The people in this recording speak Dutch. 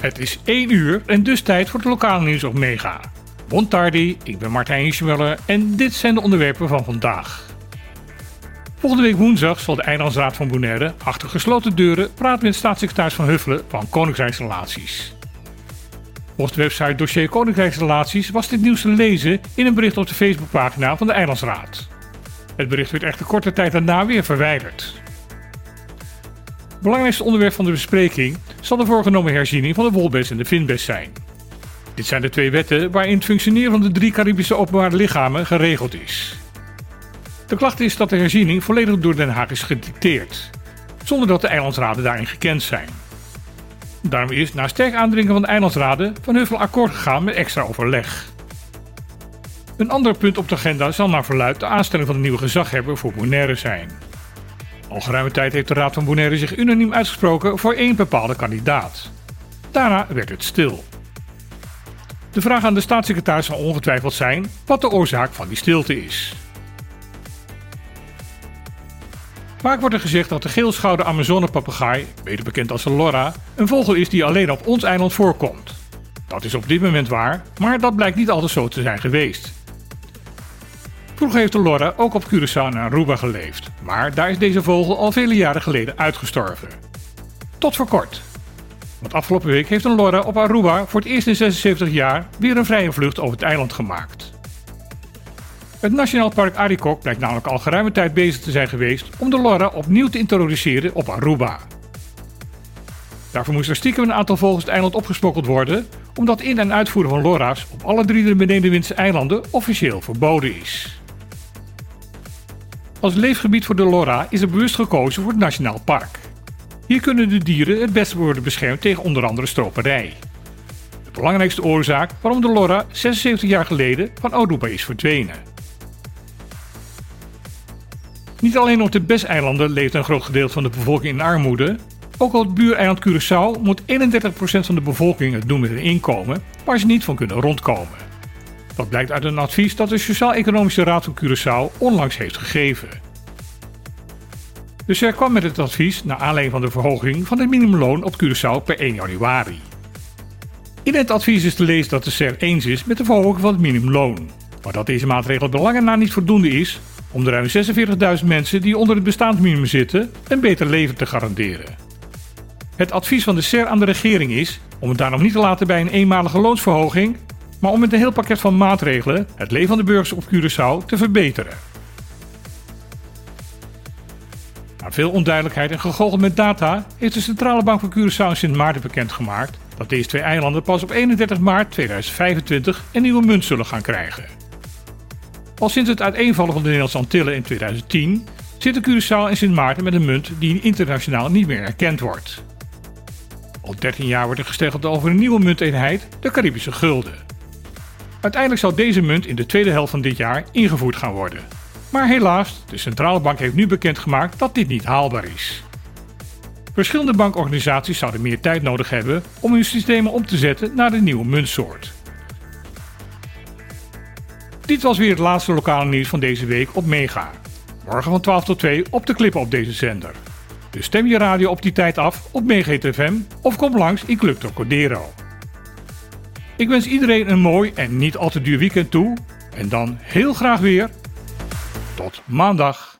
Het is 1 uur en dus tijd voor het lokale nieuws op Mega. Bon tardi, ik ben Martijn Schmuller en dit zijn de onderwerpen van vandaag. Volgende week woensdag zal de Eilandsraad van Bonaire achter gesloten deuren praten met staatssecretaris Van Huffelen van Koninkrijksrelaties. Volgens de website Dossier Koninkrijksrelaties was dit nieuws te lezen in een bericht op de Facebookpagina van de Eilandsraad. Het bericht werd echter korte tijd daarna weer verwijderd. Belangrijkste onderwerp van de bespreking zal de voorgenomen herziening van de Wolbes en de Finbes zijn. Dit zijn de twee wetten waarin het functioneren van de drie Caribische openbare lichamen geregeld is. De klacht is dat de herziening volledig door Den Haag is gedicteerd, zonder dat de eilandsraden daarin gekend zijn. Daarom is, na sterk aandringen van de eilandsraden, Van Huffel akkoord gegaan met extra overleg. Een ander punt op de agenda zal naar verluid de aanstelling van de nieuwe gezaghebber voor Bonaire zijn. Al geruime tijd heeft de Raad van Bonaire zich unaniem uitgesproken voor één bepaalde kandidaat. Daarna werd het stil. De vraag aan de staatssecretaris zal ongetwijfeld zijn wat de oorzaak van die stilte is. Vaak wordt er gezegd dat de geelschouder Amazonepapegaai, beter bekend als de Lora, een vogel is die alleen op ons eiland voorkomt. Dat is op dit moment waar, maar dat blijkt niet altijd zo te zijn geweest. Vroeger heeft de Lora ook op Curaçao en Aruba geleefd, maar daar is deze vogel al vele jaren geleden uitgestorven. Tot voor kort. Want afgelopen week heeft een Lora op Aruba voor het eerst in 76 jaar weer een vrije vlucht over het eiland gemaakt. Het Nationaal Park Arikok blijkt namelijk al geruime tijd bezig te zijn geweest om de Lora opnieuw te introduceren op Aruba. Daarvoor moest er stiekem een aantal vogels het eiland opgesprokkeld worden, omdat in- en uitvoeren van Lora's op alle drie de benedenwindse eilanden officieel verboden is. Als leefgebied voor de Lora is er bewust gekozen voor het Nationaal Park. Hier kunnen de dieren het beste worden beschermd tegen onder andere stroperij. De belangrijkste oorzaak waarom de Lora 76 jaar geleden van Aruba is verdwenen. Niet alleen op de Bes-eilanden leeft een groot gedeelte van de bevolking in armoede. Ook op het buureiland Curaçao moet 31% van de bevolking het doen met een inkomen waar ze niet van kunnen rondkomen. Dat blijkt uit een advies dat de Sociaal-Economische Raad van Curaçao onlangs heeft gegeven. De SER kwam met het advies naar aanleiding van de verhoging van het minimumloon op Curaçao per 1 januari. In het advies is te lezen dat de SER eens is met de verhoging van het minimumloon, maar dat deze maatregel belangen na niet voldoende is om de ruim 46.000 mensen die onder het bestaansminimum zitten een beter leven te garanderen. Het advies van de SER aan de regering is om het daarom niet te laten bij een eenmalige loonsverhoging, maar om met een heel pakket van maatregelen het leven van de burgers op Curaçao te verbeteren. Na veel onduidelijkheid en gegoocheld met data heeft de Centrale Bank van Curaçao en Sint Maarten bekendgemaakt dat deze twee eilanden pas op 31 maart 2025 een nieuwe munt zullen gaan krijgen. Al sinds het uiteenvallen van de Nederlandse Antillen in 2010 zitten Curaçao en Sint Maarten met een munt die internationaal niet meer erkend wordt. Al 13 jaar wordt er gesteggeld over een nieuwe munteenheid, de Caribische gulden. Uiteindelijk zal deze munt in de tweede helft van dit jaar ingevoerd gaan worden. Maar helaas, de centrale bank heeft nu bekendgemaakt dat dit niet haalbaar is. Verschillende bankorganisaties zouden meer tijd nodig hebben om hun systemen om te zetten naar de nieuwe muntsoort. Dit was weer het laatste lokale nieuws van deze week op Mega. Morgen van 12 tot 2 op de klippen op deze zender. Dus stem je radio op die tijd af op FM of kom langs in Club. Ik wens iedereen een mooi en niet al te duur weekend toe. En dan heel graag weer. Tot maandag.